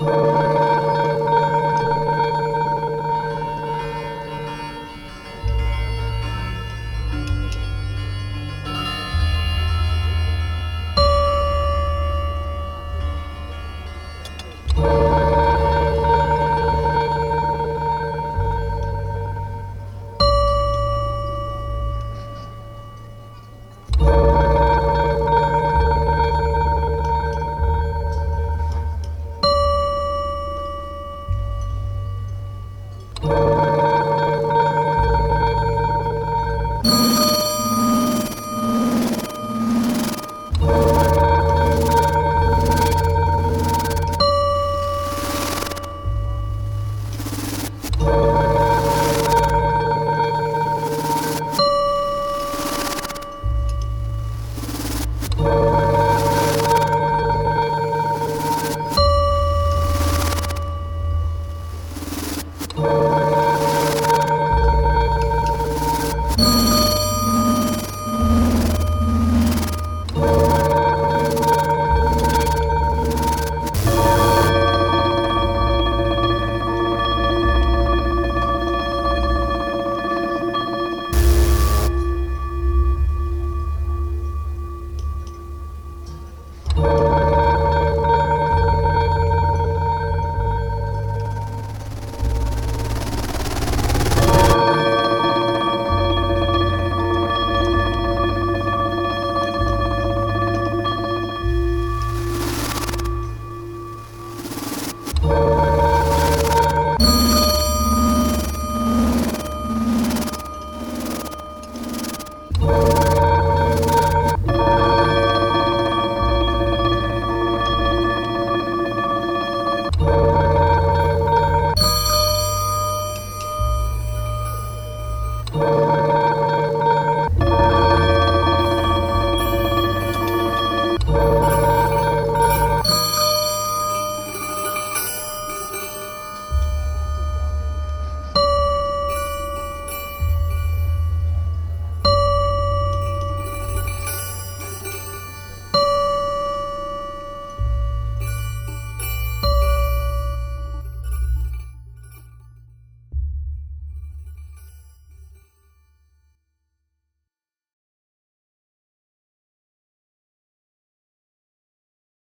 Bye. Bye.